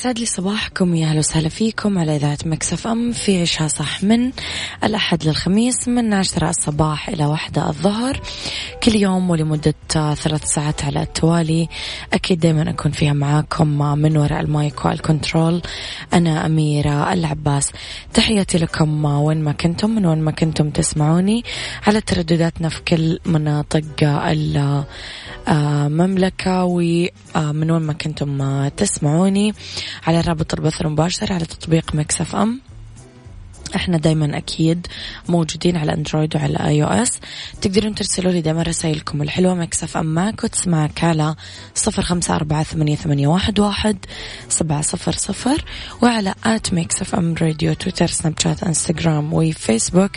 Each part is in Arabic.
يسعد لي صباحكم يا أهلا وسهلا فيكم على إذاعة Mix FM في عيشها صح من الأحد للخميس من عشرة الصباح إلى واحدة الظهر. كل يوم ولمدة ثلاث ساعات على التوالي. أكيد دائما أكون فيها معاكم من وراء ال mic وال control. أنا أميرة العباس. تحياتي لكم وين ما كنتم من وين ما كنتم تسمعوني. على تردداتنا في كل مناطق المملكه ومن وين ما كنتم تسمعوني على رابط البث المباشر على تطبيق Mix FM. إحنا دايما أكيد موجودين على Android وعلى iOS تقدرون ترسلوا لي دايما رسائلكم الحلوة Mix FM معك وتسمعك على صفر خمسة أربعة ثمانية, ثمانية واحد, واحد سبعة صفر صفر وعلى at Mix FM Radio Twitter Snapchat Instagram و Facebook.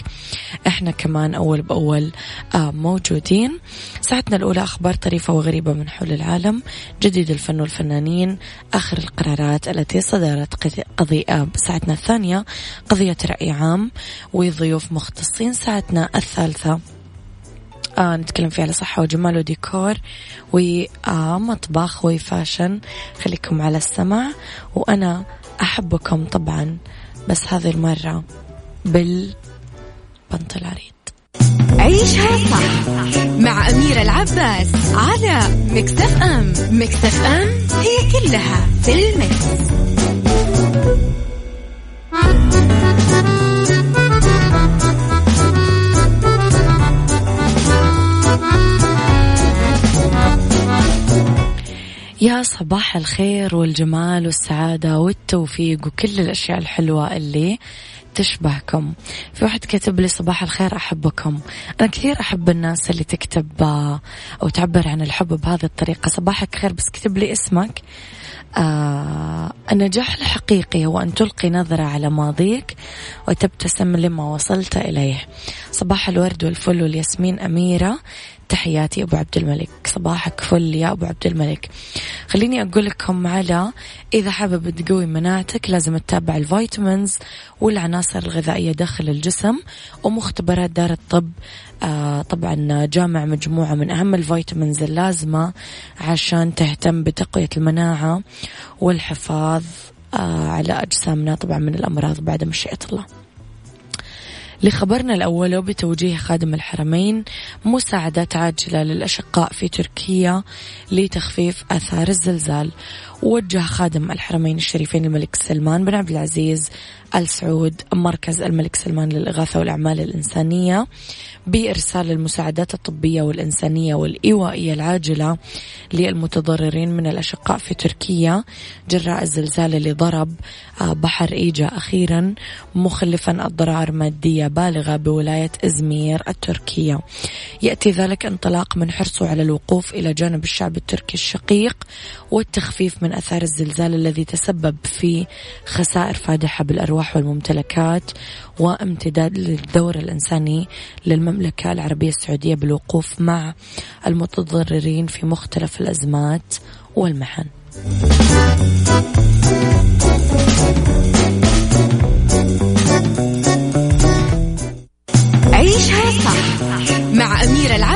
إحنا كمان أول بأول آه موجودين. ساعتنا الأولى أخبار طريفة وغريبة من حول العالم جديد الفن والفنانين آخر القرارات التي صدرت قضيه ساعتنا الثانية قضية رأي رأي عام وضيوف مختصين ساعتنا الثالثة. آه نتكلم فيها على صحة وجمال وديكور ومطبخ وفاشن. خليكم على السمع وأنا أحبكم طبعا بس هذه المرة بالبنط العريض عيشها صح مع أميرة العباس على مكتف أم. مكتف أم هي كلها في المكس. يا صباح الخير والجمال والسعادة والتوفيق وكل الأشياء الحلوة اللي تشبهكم. في واحد كتب لي صباح الخير أحبكم. أنا كثير أحب الناس اللي تكتب أو تعبر عن الحب بهذه الطريقة. صباحك خير بس كتب لي اسمك. آه النجاح الحقيقي هو أن تلقي نظرة على ماضيك وتبتسم لما وصلت إليه. صباح الورد والفل والياسمين أميرة. تحياتي أبو عبد الملك. صباحك فل يا أبو عبد الملك. خليني أقول لكم على إذا حابب تقوي مناعتك لازم تتابع الفيتامينز والعناصر الغذائية داخل الجسم ومختبرات دار الطب. آه طبعا جامع مجموعة من أهم الفيتامينز اللازمة عشان تهتم بتقوية المناعة والحفاظ آه على أجسامنا طبعا من الأمراض بعد مشيئة الله. لخبرنا الأول بتوجيه خادم الحرمين مساعدات عاجلة للأشقاء في تركيا لتخفيف آثار الزلزال. وجه خادم الحرمين الشريفين الملك سلمان بن عبد العزيز آل سعود مركز الملك سلمان للإغاثة والأعمال الإنسانية بإرسال المساعدات الطبية والإنسانية والإيوائية العاجلة للمتضررين من الأشقاء في تركيا جراء الزلزال اللي ضرب آه، بحر إيجا أخيرا مخلفا أضرار مادية بالغة بولاية إزمير التركية. يأتي ذلك انطلاق من حرصه على الوقوف إلى جانب الشعب التركي الشقيق والتخفيف من أثار الزلزال الذي تسبب في خسائر فادحة بالأرواح والممتلكات وامتداد للدور الإنساني للمملكة العربية السعودية بالوقوف مع المتضررين في مختلف الأزمات والمحن.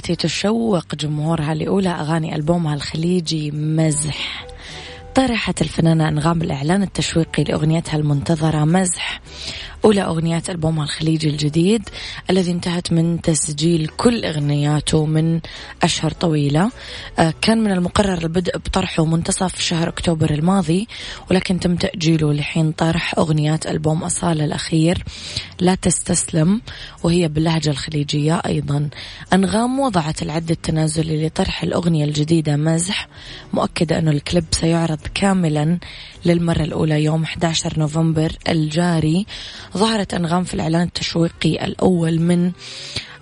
والتي تشوق جمهورها لأولى أغاني ألبومها الخليجي مزح. طرحت الفنانة أنغام الإعلان التشويقي لأغنيتها المنتظرة مزح. أولى أغنيات ألبومها الخليجي الجديد الذي انتهت من تسجيل كل أغنياته من أشهر طويلة. آه، كان من المقرر البدء بطرحه منتصف شهر أكتوبر الماضي ولكن تم تأجيله لحين طرح أغنيات ألبوم أصالة الأخير لا تستسلم وهي باللهجة الخليجية أيضا. أنغام وضعت العد التنازلي لطرح الأغنية الجديدة مزح مؤكدة أنه الكليب سيعرض كاملا للمرة الأولى يوم 11 نوفمبر الجاري. ظهرت أنغام في الإعلان التشويقي الأول من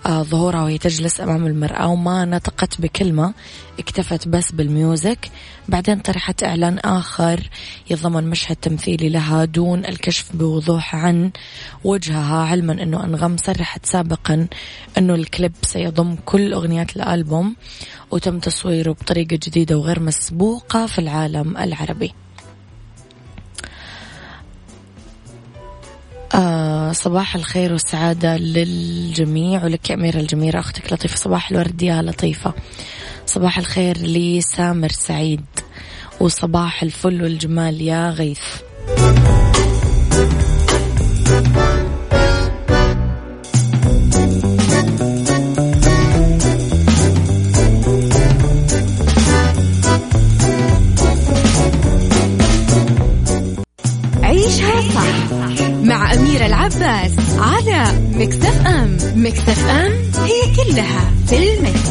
آه، ظهورها وهي تجلس أمام المرآة وما نطقت بكلمة اكتفت بس بال music. بعدين طرحت إعلان آخر يتضمن مشهد تمثيلي لها دون الكشف بوضوح عن وجهها علما أنه أنغام صرحت سابقا أنه الكليب سيضم كل أغنيات الألبوم وتم تصويره بطريقة جديدة وغير مسبوقة في العالم العربي. صباح الخير والسعادة للجميع ولك يا أميرة الجميلة. أختك لطيفة صباح الورد يا لطيفة. صباح الخير لسامر سعيد. وصباح الفل والجمال يا غيث. أم مكتف أم هي كلها في المكس.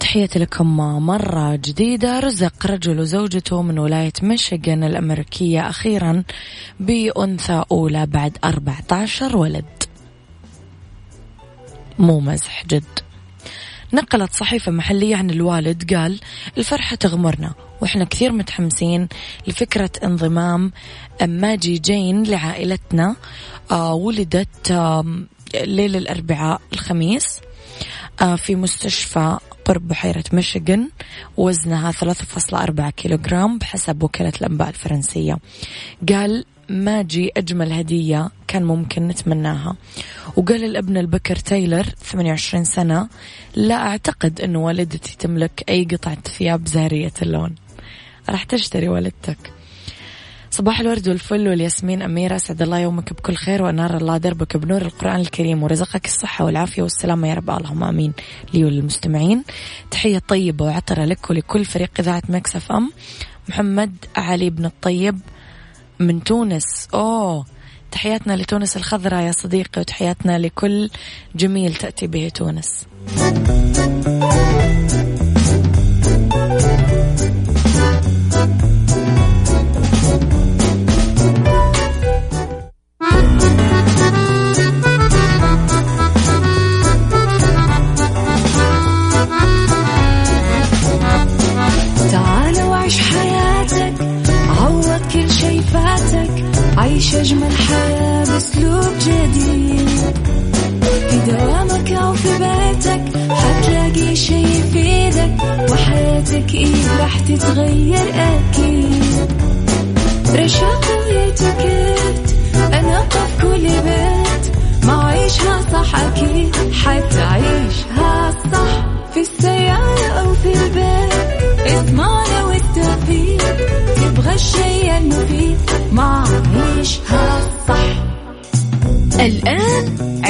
تحياتي لكم مرة جديدة. رزق رجل وزوجته من ولاية ميشيغان الأمريكية أخيرا بأنثى أولى بعد 14 ولد. مو مزح جد. نقلت صحيفة محلية عن الوالد قال الفرحة تغمرنا وإحنا كثير متحمسين لفكرة انضمام ماجي جين لعائلتنا آه ولدت آه ليل الأربعاء الخميس آه في مستشفى قرب بحيرة ميشيغان وزنها 3.4 كيلوغرام بحسب وكالة الأنباء الفرنسية. قال ماجي أجمل هدية كان ممكن نتمناها. وقال الأبن البكر تايلر 28 سنة لا أعتقد أن والدتي تملك أي قطعة ثياب زهرية اللون. راح تشتري والدتك. صباح الورد والفل والياسمين. أميرة أسعد الله يومك بكل خير وأنار الله دربك بنور القرآن الكريم ورزقك الصحة والعافية والسلامة يا رب. اللهم آمين. لي وللمستمعين تحية طيبة وعطرة لك ولكل فريق إذاعة Mix FM. محمد علي بن الطيب من تونس. أوه تحياتنا لتونس الخضراء يا صديقي وتحياتنا لكل جميل تأتي به تونس. وحياتك إيه راح تتغير أكيد. رشاق ويتوكيت أنا قف كل بيت. ما عيشها صح أكيد حتعيشها صح. في السيارة أو في البيت اسمعنا والتوفيق. تبغى الشيء المفيد ما عيشها صح. الآن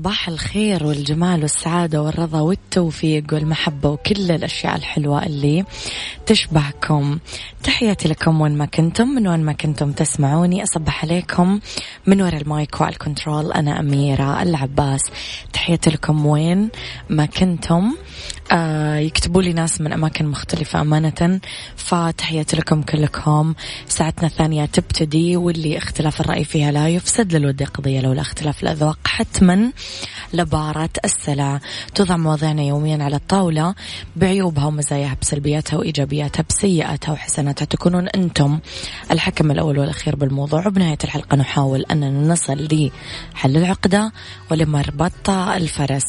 صباح الخير والجمال والسعادة والرضا والتوفيق والمحبة وكل الأشياء الحلوة اللي تشبهكم. تحياتي لكم وين ما كنتم من وين ما كنتم تسمعوني أصبح عليكم من وراء ال mic وال control أنا أميرة العباس. تحياتي لكم وين ما كنتم. آه يكتبوا لي ناس من أماكن مختلفة أمانة فتحياتي لكم كلكم. ساعتنا الثانية تبتدي واللي اختلاف الرأي فيها لا يفسد للود قضية لولا اختلاف الأذواق حتما لبارة السلع. توضع مواضيعنا يوميا على الطاولة بعيوبها ومزاياها بسلبياتها وإيجابياتها. بسيئاتها وحسناتها تكونون أنتم الحكم الأول والأخير بالموضوع. وبنهاية الحلقة نحاول أننا نصل لحل العقدة ولمربط الفرس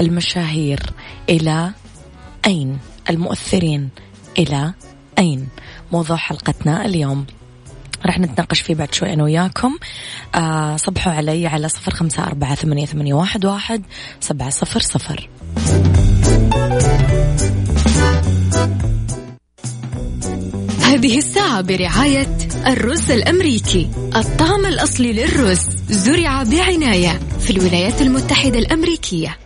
المشاهير إلى أين؟ المؤثرين إلى أين؟ موضوع حلقتنا اليوم. راح نتناقش فيه بعد شوي أنا وياكم. آه صبحوا علي على صفر خمسة أربعة ثمانية, ثمانية واحد, واحد سبعة صفر صفر. هذه الساعة برعاية الرز الأمريكي. الطعم الأصلي للرز زرع بعناية في الولايات المتحدة الأمريكية.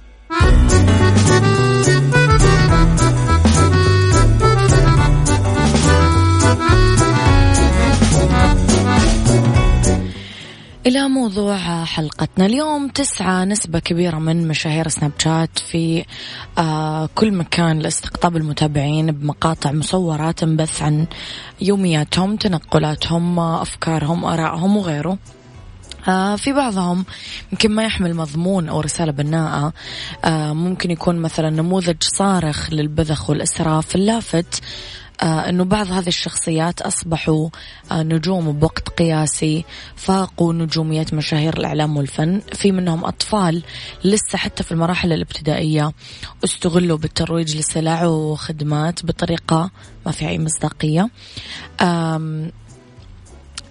إلى موضوع حلقتنا اليوم. تسعى نسبة كبيرة من مشاهير سناب شات في آه كل مكان لاستقطاب المتابعين بمقاطع مصورة تنبث عن يومياتهم تنقلاتهم أفكارهم آرائهم وغيره. آه في بعضهم يمكن ما يحمل مضمون أو رسالة بناءة. آه ممكن يكون مثلا نموذج صارخ للبذخ والإسراف اللافت. أنه بعض هذه الشخصيات أصبحوا آه نجوم بوقت قياسي فاقوا نجومية مشاهير الإعلام والفن. في منهم أطفال لسه حتى في المراحل الابتدائية استغلوا بالترويج لسلع وخدمات بطريقة ما في أي مصداقية.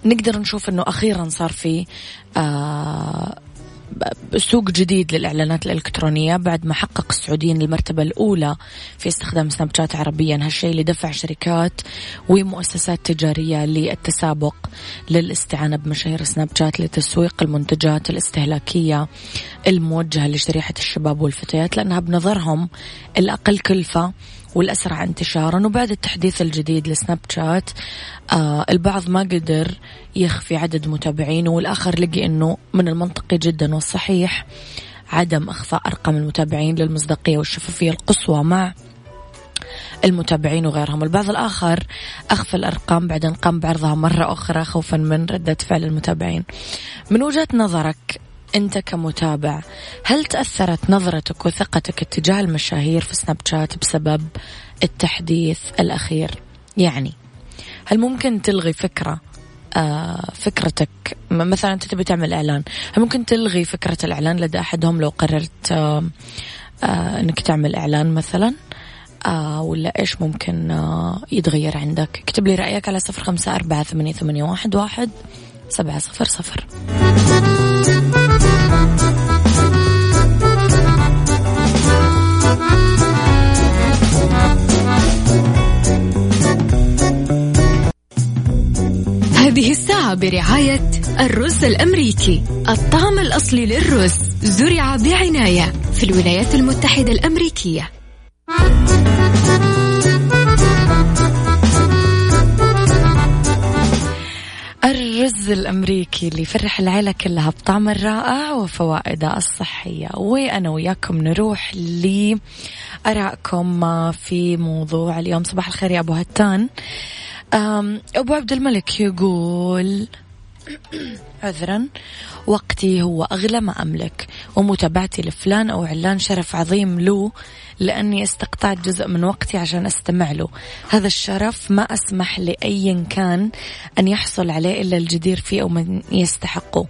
نقدر نشوف أنه أخيرا صار في آه سوق جديد للإعلانات الإلكترونية بعد ما حقق السعوديين المرتبة الأولى في استخدام سناب شات عربيا هالشيء اللي دفع شركات ومؤسسات تجارية للتسابق للاستعانة بمشاهير سناب شات لتسويق المنتجات الاستهلاكية الموجهة لشريحة الشباب والفتيات لأنها بنظرهم الأقل كلفة والأسرع انتشارا. وبعد التحديث الجديد لسناب شات آه البعض ما قدر يخفي عدد متابعينه والآخر لقي أنه من المنطقي جدا والصحيح عدم إخفاء أرقام المتابعين للمصداقية والشفافية القصوى مع المتابعين وغيرهم. البعض الآخر أخفى الأرقام بعدين قام بعرضها مرة أخرى خوفا من ردة فعل المتابعين. من وجهة نظرك أنت كمتابع هل تأثرت نظرتك وثقتك اتجاه المشاهير في سناب شات بسبب التحديث الأخير؟ يعني هل ممكن تلغي فكرة آه فكرتك؟ مثلا أنت تبي تعمل إعلان هل ممكن تلغي فكرة الإعلان لدى أحدهم لو قررت آه آه أنك تعمل إعلان مثلا؟ آه ولا إيش ممكن آه يتغير عندك؟ اكتب لي رأيك على صفر خمسة أربعة ثمانية, واحد سبعة صفر صفر. هذه الساعة برعاية الرز الأمريكي. الطعم الأصلي للرز زرع بعناية في الولايات المتحدة الأمريكية. الرز الأمريكي اللي يفرح العيلة كلها بطعمه الرائع وفوائده الصحية. وأنا وياكم نروح لأرائكم في موضوع اليوم. صباح الخير يا أبو هتان. أبو عبد الملك يقول عذرا. وقتي هو أغلى ما أملك. ومتابعتي لفلان أو علان شرف عظيم له لأني استقطعت جزء من وقتي عشان أستمع له. هذا الشرف ما أسمح لأي كان أن يحصل عليه إلا الجدير فيه أو من يستحقه.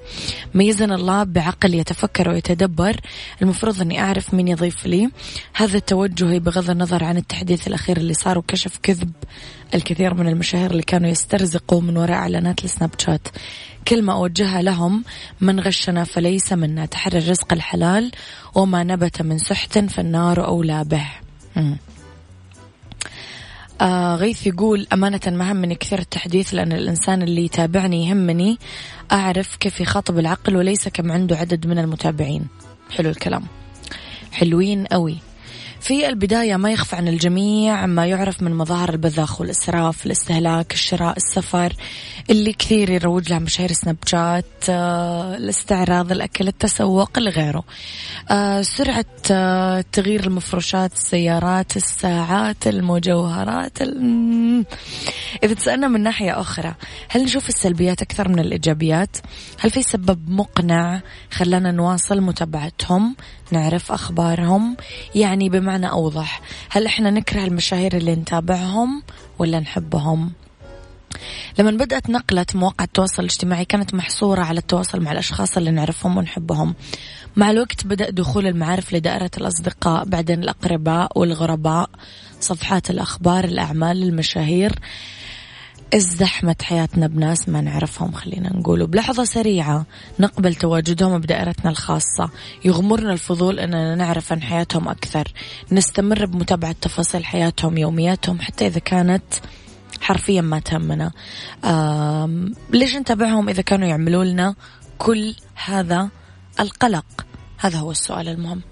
ميزنا الله بعقل يتفكر ويتدبر. المفروض أني أعرف مين يضيف لي. هذا التوجه بغض النظر عن التحديث الأخير اللي صار وكشف كذب الكثير من المشاهير اللي كانوا يسترزقوا من وراء إعلانات السناب شات. كلمة أوجهها لهم من غشنا فليس منا. تحرر رزق الحلال وما نبت من سحت فالنار أولى به. آه غيث يقول أمانة ما همني كثير التحديث لأن الإنسان اللي يتابعني يهمني أعرف كيف يخاطب العقل وليس كم عنده عدد من المتابعين. حلو الكلام. حلوين قوي في البداية ما يخفى عن الجميع ما يعرف من مظاهر البذاخ والإسراف الاستهلاك الشراء السفر اللي كثير يروج لها مشاهير سناب شات آه، الاستعراض الأكل التسوق لغيره. آه، سرعة آه، تغيير المفروشات السيارات الساعات المجوهرات إذا تسألنا من ناحية أخرى هل نشوف السلبيات أكثر من الإيجابيات؟ هل في سبب مقنع خلانا نواصل متابعتهم؟ نعرف أخبارهم. يعني بمعنى أوضح هل إحنا نكره المشاهير اللي نتابعهم ولا نحبهم؟ لما بدأت نقلة مواقع التواصل الاجتماعي كانت محصورة على التواصل مع الأشخاص اللي نعرفهم ونحبهم. مع الوقت بدأ دخول المعارف لدائرة الأصدقاء بعدين الأقرباء والغرباء صفحات الأخبار الأعمال المشاهير. ازدحمت حياتنا بناس ما نعرفهم خلينا نقول بلحظة سريعة نقبل تواجدهم بدائرتنا الخاصة. يغمرنا الفضول أننا نعرف عن حياتهم أكثر. نستمر بمتابعة تفاصيل حياتهم يومياتهم حتى إذا كانت حرفيا ما تهمنا. ليش نتابعهم؟ إذا كانوا يعملوا لنا كل هذا القلق. هذا هو السؤال المهم.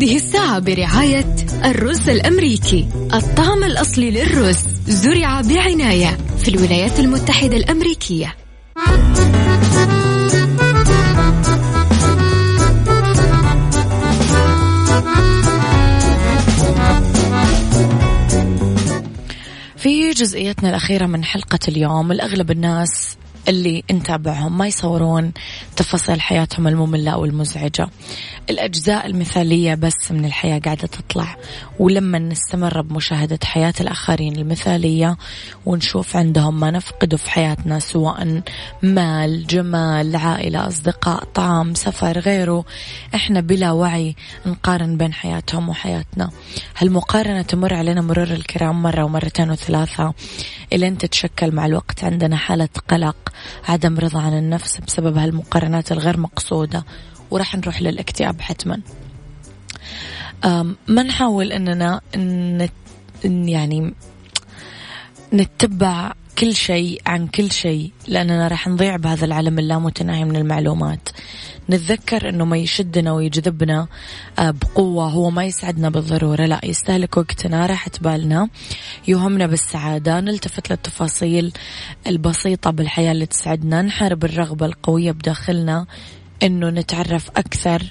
هذه الساعة برعاية الرز الأمريكي. الطعم الأصلي للرز زرع بعناية في الولايات المتحدة الأمريكية. في جزئيتنا الأخيرة من حلقة اليوم الأغلب الناس اللي نتابعهم ما يصورون تفاصيل حياتهم المملة أو المزعجة. الأجزاء المثالية بس من الحياة قاعدة تطلع. ولما نستمر بمشاهدة حياة الآخرين المثالية ونشوف عندهم ما نفقده في حياتنا سواء مال جمال عائلة أصدقاء طعام سفر غيره إحنا بلا وعي نقارن بين حياتهم وحياتنا. هالمقارنة تمر علينا مرور الكرام مرة ومرتين وثلاثة إلين تتشكل مع الوقت. عندنا حالة قلق عدم رضا عن النفس بسبب هالمقارنات الغير مقصودة وراح نروح للاكتئاب حتما. ما نحاول إننا نت يعني نتبع كل شيء عن كل شيء لأننا راح نضيع بهذا العالم اللامتناهي من المعلومات. نتذكر أنه ما يشدنا ويجذبنا آه، بقوة هو ما يسعدنا بالضرورة لا يستهلك وقتنا راحة بالنا يوهمنا بالسعادة. نلتفت للتفاصيل البسيطة بالحياة اللي تسعدنا نحارب الرغبة القوية بداخلنا إنه نتعرف أكثر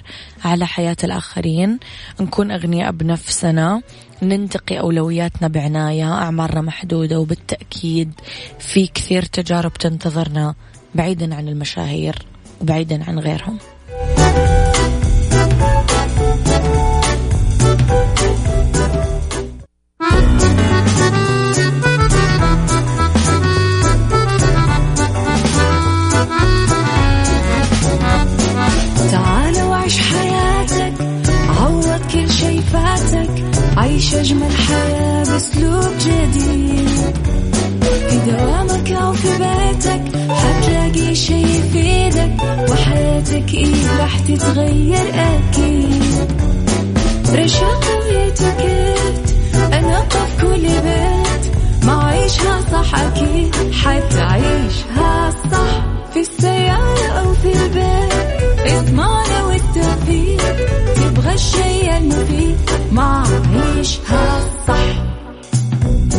على حياة الآخرين نكون أغنياء بنفسنا ننتقي أولوياتنا بعناية أعمارنا محدودة وبالتأكيد في كثير تجارب تنتظرنا بعيدا عن المشاهير وبعيدا عن غيرهم. حياة بأسلوب جديد. في دوامك أو في بيتك حتلاقي شي يفيدك وحياتك إيه راح تتغير أكيد. رشاق ويتوكيت أنا في كل بيت ما عيشها صح أكيد حتعيشها صح. في السيارة أو في البيت إضمعنا والتوفيق تبغى الشيء المفيد ما عيشها صح.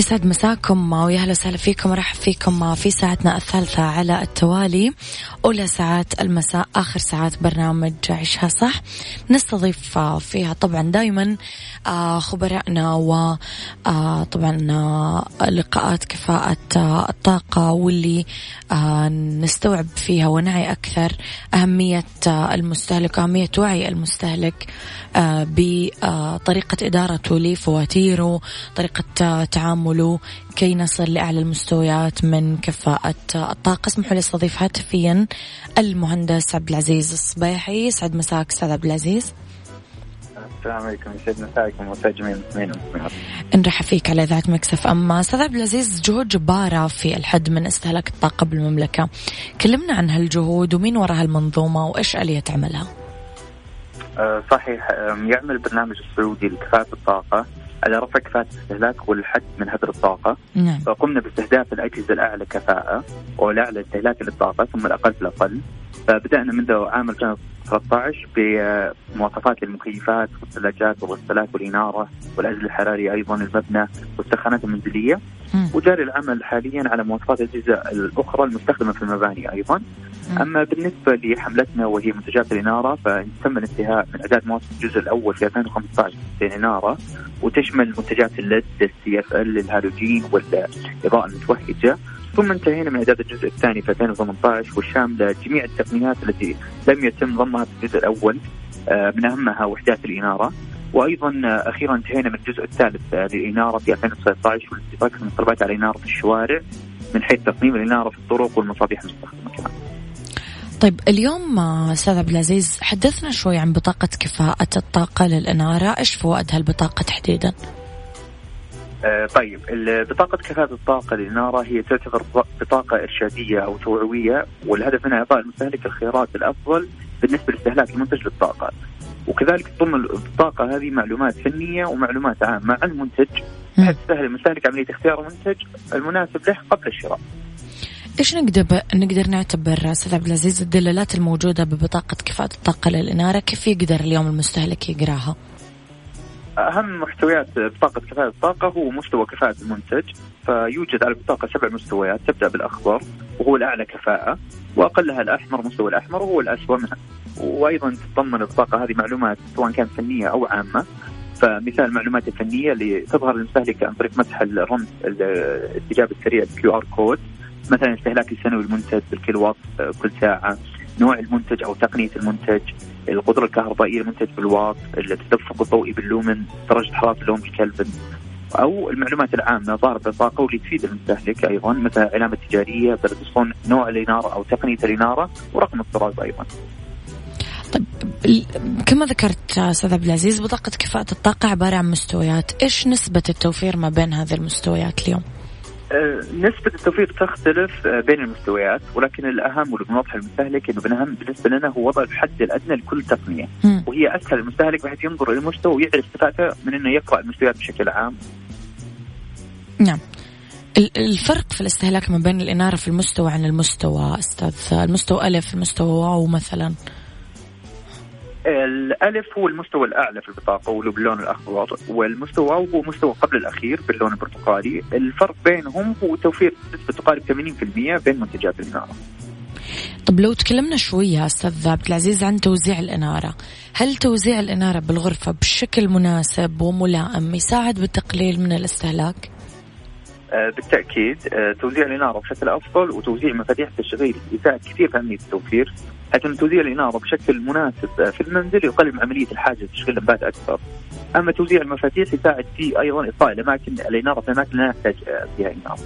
es يسعد مساكم ويا أهلا وسهلا فيكم ورحب فيكم في ساعتنا الثالثة على التوالي. أولى ساعات المساء آخر ساعات برنامج عيشها صح. نستضيف فيها طبعا دائما آه، خبرائنا وطبعا آه، آه، لقاءات كفاءة الطاقة واللي نستوعب فيها ونعي أكثر أهمية المستهلك أهمية وعي المستهلك بطريقة إدارته لفواتيره طريقة تعامله كي نصل لأعلى المستويات من كفاءة الطاقة. اسمحوا لي استضيف هاتفيا المهندس عبد العزيز الصبيحي. يسعد مساك أستاذ عبد العزيز. السلام عليكم. يسعد مساكم ومساء جميع المسلمين نرحب فيك على إذاعة مكسف اما أستاذ عبد العزيز جهود جبارة في الحد من استهلاك الطاقة بالمملكة. كلمنا عن هالجهود ومين وراء هالمنظومة وإيش آلية عملها؟ أه صحيح يعمل البرنامج السعودي لكفاءة الطاقة. على رفع كفاءة الاستهلاك والحد من هدر الطاقة نعم. فقمنا باستهداف الأجهزة الأعلى كفاءة والأعلى استهلاكا للطاقة ثم الأقل في الأقل فبدأنا منذ عام 2013 بمواصفات المكيفات والثلاجات والغسالات والإنارة والعزل الحراري أيضا المبنى والسخانات المنزلية. وجاري العمل حاليا على مواصفات الأجهزة الأخرى المستخدمة في المباني أيضا. أما بالنسبة لحملتنا وهي منتجات الإنارة فتم الانتهاء من اعداد مواصفات الجزء الأول في 2015 في الإنارة. وتشمل منتجات ال LED ال CFL الهالوجين والإضاءة المتوهجة. ثم انتهينا من إعداد الجزء الثاني في 2018 والشامله جميع التقنيات التي لم يتم ضمها في الجزء الأول آه، من أهمها وحدات الإنارة وأيضا آه، أخيرا انتهينا من الجزء الثالث آه، للإنارة في 2019 والاستفاده من الطلبات على إنارة الشوارع من حيث تصميم الإنارة في الطرق والمصابيح المستخدمة كمان. طيب اليوم أستاذ عبد العزيز حدثنا شوي عن بطاقة كفاءة الطاقة للإنارة، إيش فوائد هالبطاقة تحديدا؟ آه طيب بطاقة كفاءة الطاقة للإنارة هي تعتبر بطاقة إرشادية أو توعوية والهدف منها إعطاء المستهلك الخيارات الأفضل بالنسبة لاستهلاك المنتج للطاقة وكذلك ضمن البطاقة هذه معلومات فنية ومعلومات عامة عن المنتج بحيث تسهل المستهلك عملية اختيار المنتج المناسب له قبل الشراء. إيش نقدر نقدر نعتبر أستاذ عبد العزيز الدلالات الموجودة ببطاقة كفاءة الطاقة للإنارة كيف يقدر اليوم المستهلك يقراها؟ أهم محتويات بطاقة كفاءة الطاقة هو مستوى كفاءة المنتج. فيوجد على البطاقة سبع مستويات تبدأ بالأخضر وهو الأعلى كفاءة وأقلها الأحمر مستوى الأحمر وهو الاسوء منها. وأيضا تتضمن البطاقه هذه معلومات سواء كانت فنية أو عامة. فمثال المعلومات الفنية اللي تظهر للمستهلك عن طريق مسح الرمز الاستجابه السريع ال QR code مثلا استهلاك السنوي المنتج بالكيلو آه، كل ساعة نوع المنتج أو تقنية المنتج. القدرة الكهربائية المنتج بالواط التدفق الضوئي باللومن درجة حرارة اللون بالكلفن أو المعلومات العامة ظاهره بالطاقه واللي تفيد المستهلك أيضا مثل علامه تجاريه الصنع نوع الاناره أو تقنية الاناره ورقم الطراز أيضا. طيب كما ذكرت أستاذ عبد العزيز بطاقة كفاءة الطاقة عبارة عن مستويات، إيش نسبة التوفير ما بين هذه المستويات اليوم؟ آه، نسبة التوفير تختلف آه، بين المستويات ولكن الأهم واللي بنوضح للمستهلك أنه بالأهم بالنسبة لنا هو وضع الحد الأدنى لكل تقنية م. وهي أسهل المستهلك بحيث ينظر إلى المستوى ويعرف كفاءته من أنه يقرأ المستويات بشكل عام. نعم. الفرق في الاستهلاك ما بين الإنارة في المستوى عن المستوى أستاذ المستوى ألف المستوى واو مثلا. الألف هو المستوى الأعلى في البطاقة واللي باللون الاخضر والمستوى هو مستوى قبل الأخير باللون البرتقالي. الفرق بينهم هو توفير نسبة تقارب 80% بين منتجات الإنارة. طب لو تكلمنا شوية أستاذ عبد العزيز عن توزيع الإنارة هل توزيع الإنارة بالغرفة بشكل مناسب وملائم يساعد بالتقليل من الاستهلاك؟ آه، بالتأكيد آه، توزيع الإنارة بشكل أفضل وتوزيع مفاتيح التشغيل يساعد كثير في عمليه التوفير. حيث توزيع الاناره بشكل مناسب في المنزل يقلل من عملية الحاجة لتشغيل لمبات أكثر. أما توزيع المفاتيح يساعد في أيضا اطفاء الأماكن الاناره في الاماكن لا نحتاج فيها اناره.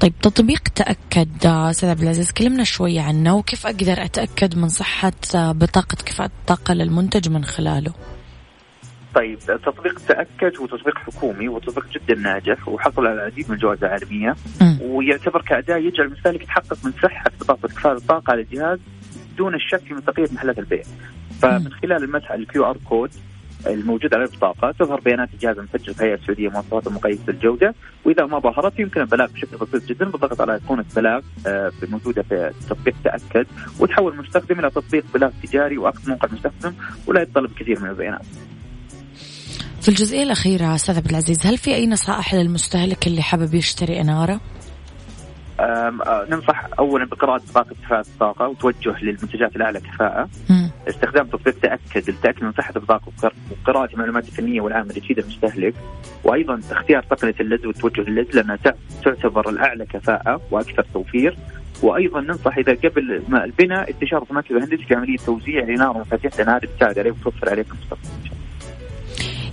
طيب تطبيق تأكد أستاذ عبد العزيز كلمنا شوية عنه وكيف أقدر أتأكد من صحة بطاقة كفاءة الطاقة للمنتج من خلاله؟ طيب تطبيق تأكد هو تطبيق حكومي وتطبيق جدا ناجح وحصل على العديد من الجوائز العالمية ويعتبر كأداة يجعل المستهلك يتحقق من صحة بطاقة كفاءه الطاقه على الجهاز دون الشك في مصداقية محلات البيع. فمن خلال المسح ال QR code الموجود على البطاقة تظهر بيانات الجهاز المسجل في الهيئة السعودية مواصفات مقيسة الجودة وإذا ما ظهرت يمكن البلاغ بشكل بسيط جدا بالضغط على أيقونة بلاغ آه، موجودة في تطبيق تأكد وتحول المستخدم إلى تطبيق بلاغ تجاري وأخذ موقع المستخدم ولا يتطلب كثير من البيانات. في الجزئية الأخيرة أستاذ عبد العزيز هل في أي نصائح للمستهلك اللي حابب يشتري إنارة؟ آه، ننصح اولا بقراءة باقه كفاءه الطاقة وتوجه للمنتجات الأعلى كفاءة. مم. استخدام تطبيق تأكد للتأكد من صحة الباقه وقراءة المعلومات الفنيه والعامه اللي تفيد المستهلك. وأيضا اختيار تقنيه اللز والتوجه لللز لأنها تعتبر الأعلى كفاءة وأكثر توفير. وأيضا ننصح إذا قبل البناء استشارة مكتب هندسي في عملية توزيع الاناره ومفاتيح الاناره تساعد عليه وتوفر عليه في المستقبل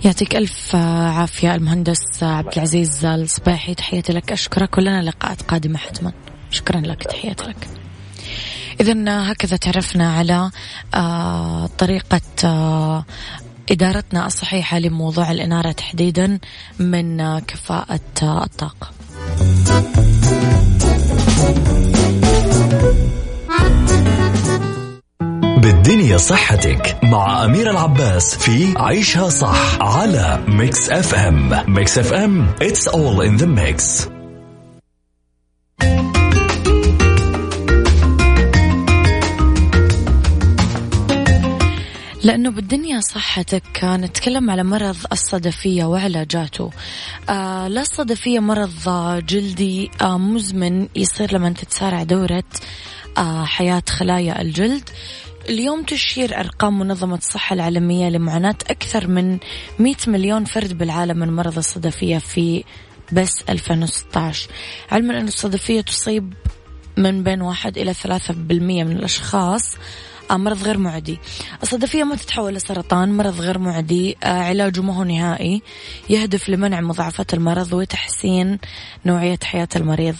يعطيك ألف عافية المهندس عبد العزيز الصباحي. تحياتي لك. أشكرك. ولنا لقاءات قادمة حتما. شكرا لك. تحياتي لك. إذا هكذا تعرفنا على آه طريقة آه إدارتنا الصحيحة لموضوع الإنارة تحديدا من آه كفاءة الطاقة. بالدنيا صحتك مع أميرة العباس في عيشها صح على Mix FM Mix FM it's all in the mix. لأنه بالدنيا صحتك نتكلم على مرض الصدفية وعلاجاته. آه لا الصدفية مرض جلدي آه مزمن يصير لما تتسارع دورة آه حياة خلايا الجلد. اليوم تشير أرقام منظمة الصحة العالمية لمعاناة أكثر من 100 مليون فرد بالعالم من مرض الصدفية في بس 2016 علما أن الصدفية تصيب من بين واحد إلى ثلاثة بالمية من الأشخاص. مرض غير معدي. الصدفية ما تتحول لسرطان مرض غير معدي آه، علاجه ما هو نهائي. يهدف لمنع مضاعفات المرض وتحسين نوعية حياة المريض.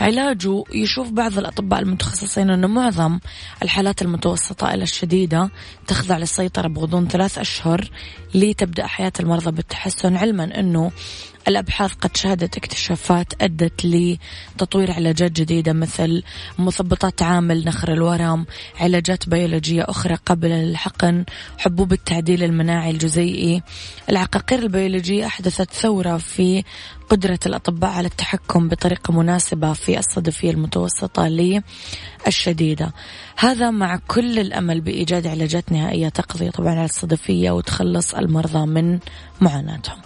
علاجه يشوف بعض الأطباء المتخصصين أنه معظم الحالات المتوسطة إلى الشديدة تخضع للسيطرة بغضون ثلاث أشهر لتبدأ حياة المرضى بالتحسن علما أنه الأبحاث قد شهدت اكتشافات أدت لتطوير علاجات جديدة مثل مثبطات عامل نخر الورم علاجات بيولوجية أخرى قابلة للحقن حبوب التعديل المناعي الجزيئي. العقاقير البيولوجية أحدثت ثورة في قدرة الأطباء على التحكم بطريقة مناسبة في الصدفية المتوسطة للشديدة. هذا مع كل الأمل بإيجاد علاجات نهائية تقضي طبعا على الصدفية وتخلص المرضى من معاناتهم.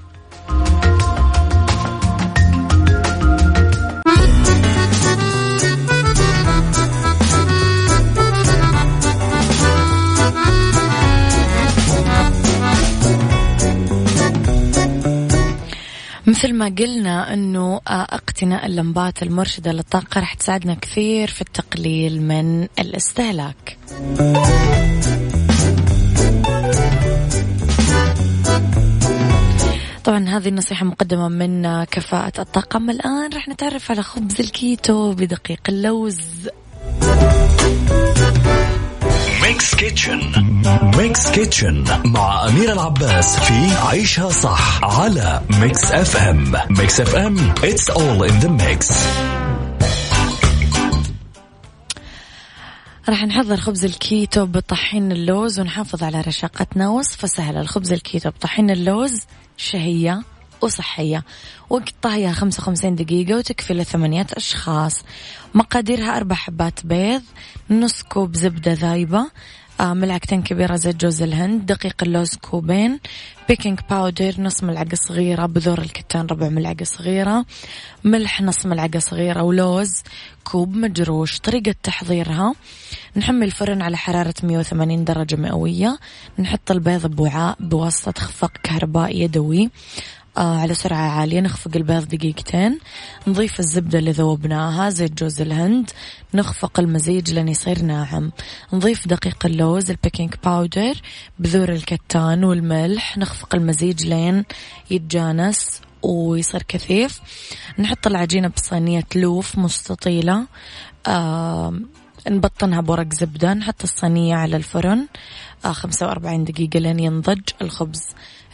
مثل ما قلنا إنه آه، اقتناء اللمبات المرشدة للطاقة راح تساعدنا كثير في التقليل من الاستهلاك. طبعا هذه النصيحة مقدمة من كفاءة الطاقة. الآن راح نتعرف على خبز الكيتو بدقيق اللوز Mix Kitchen Mix Kitchen مع أمير العباس في عيشها صح على Mix FM Mix FM it's all in the mix. راح نحضر خبز الكيتو بطحين اللوز ونحافظ على رشاقتنا. وصفة سهلة الخبز الكيتو بطحين اللوز شهية. وصحية. وقت طهيها 55 دقيقة وتكفي لثمانية أشخاص. مقاديرها أربع حبات بيض نص كوب زبدة ذايبة آه، ملعقتين كبيرة زيت جوز الهند دقيق اللوز كوبين baking powder نص ملعقة صغيرة بذور الكتان ربع ملعقة صغيرة ملح نص ملعقة صغيرة ولوز كوب مجروش. طريقة تحضيرها نحمي الفرن على حرارة 180 درجة مئوية نحط البيض بوعاء بواسطة خفاق كهربائي يدوي. على سرعة عالية نخفق البيض دقيقتين نضيف الزبدة اللي ذوبناها زيت جوز الهند نخفق المزيج لين يصير ناعم. نضيف دقيق اللوز ال baking powder بذور الكتان والملح نخفق المزيج لين يتجانس ويصير كثيف. نحط العجينة بصينية لوف مستطيلة آه نبطنها بورق زبدة نحط الصينية على الفرن آه 45 دقيقة لين ينضج الخبز.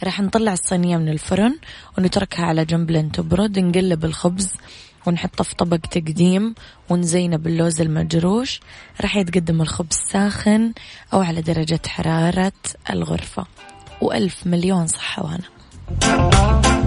راح نطلع الصينية من الفرن ونتركها على جنب لين تبرد نقلب الخبز ونحطه في طبق تقديم ونزينه باللوز المجروش. راح يتقدم الخبز ساخن أو على درجة حرارة الغرفة. وألف مليون صحة وهنا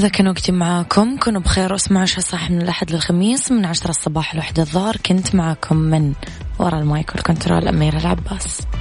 هذا كان وقتي معاكم. كونوا بخير واسمعوا شو صح من الأحد للخميس. من عشرة الصباح لوحدة الظهر كنت معاكم من وراء المايك والكنترول أميرة العباس.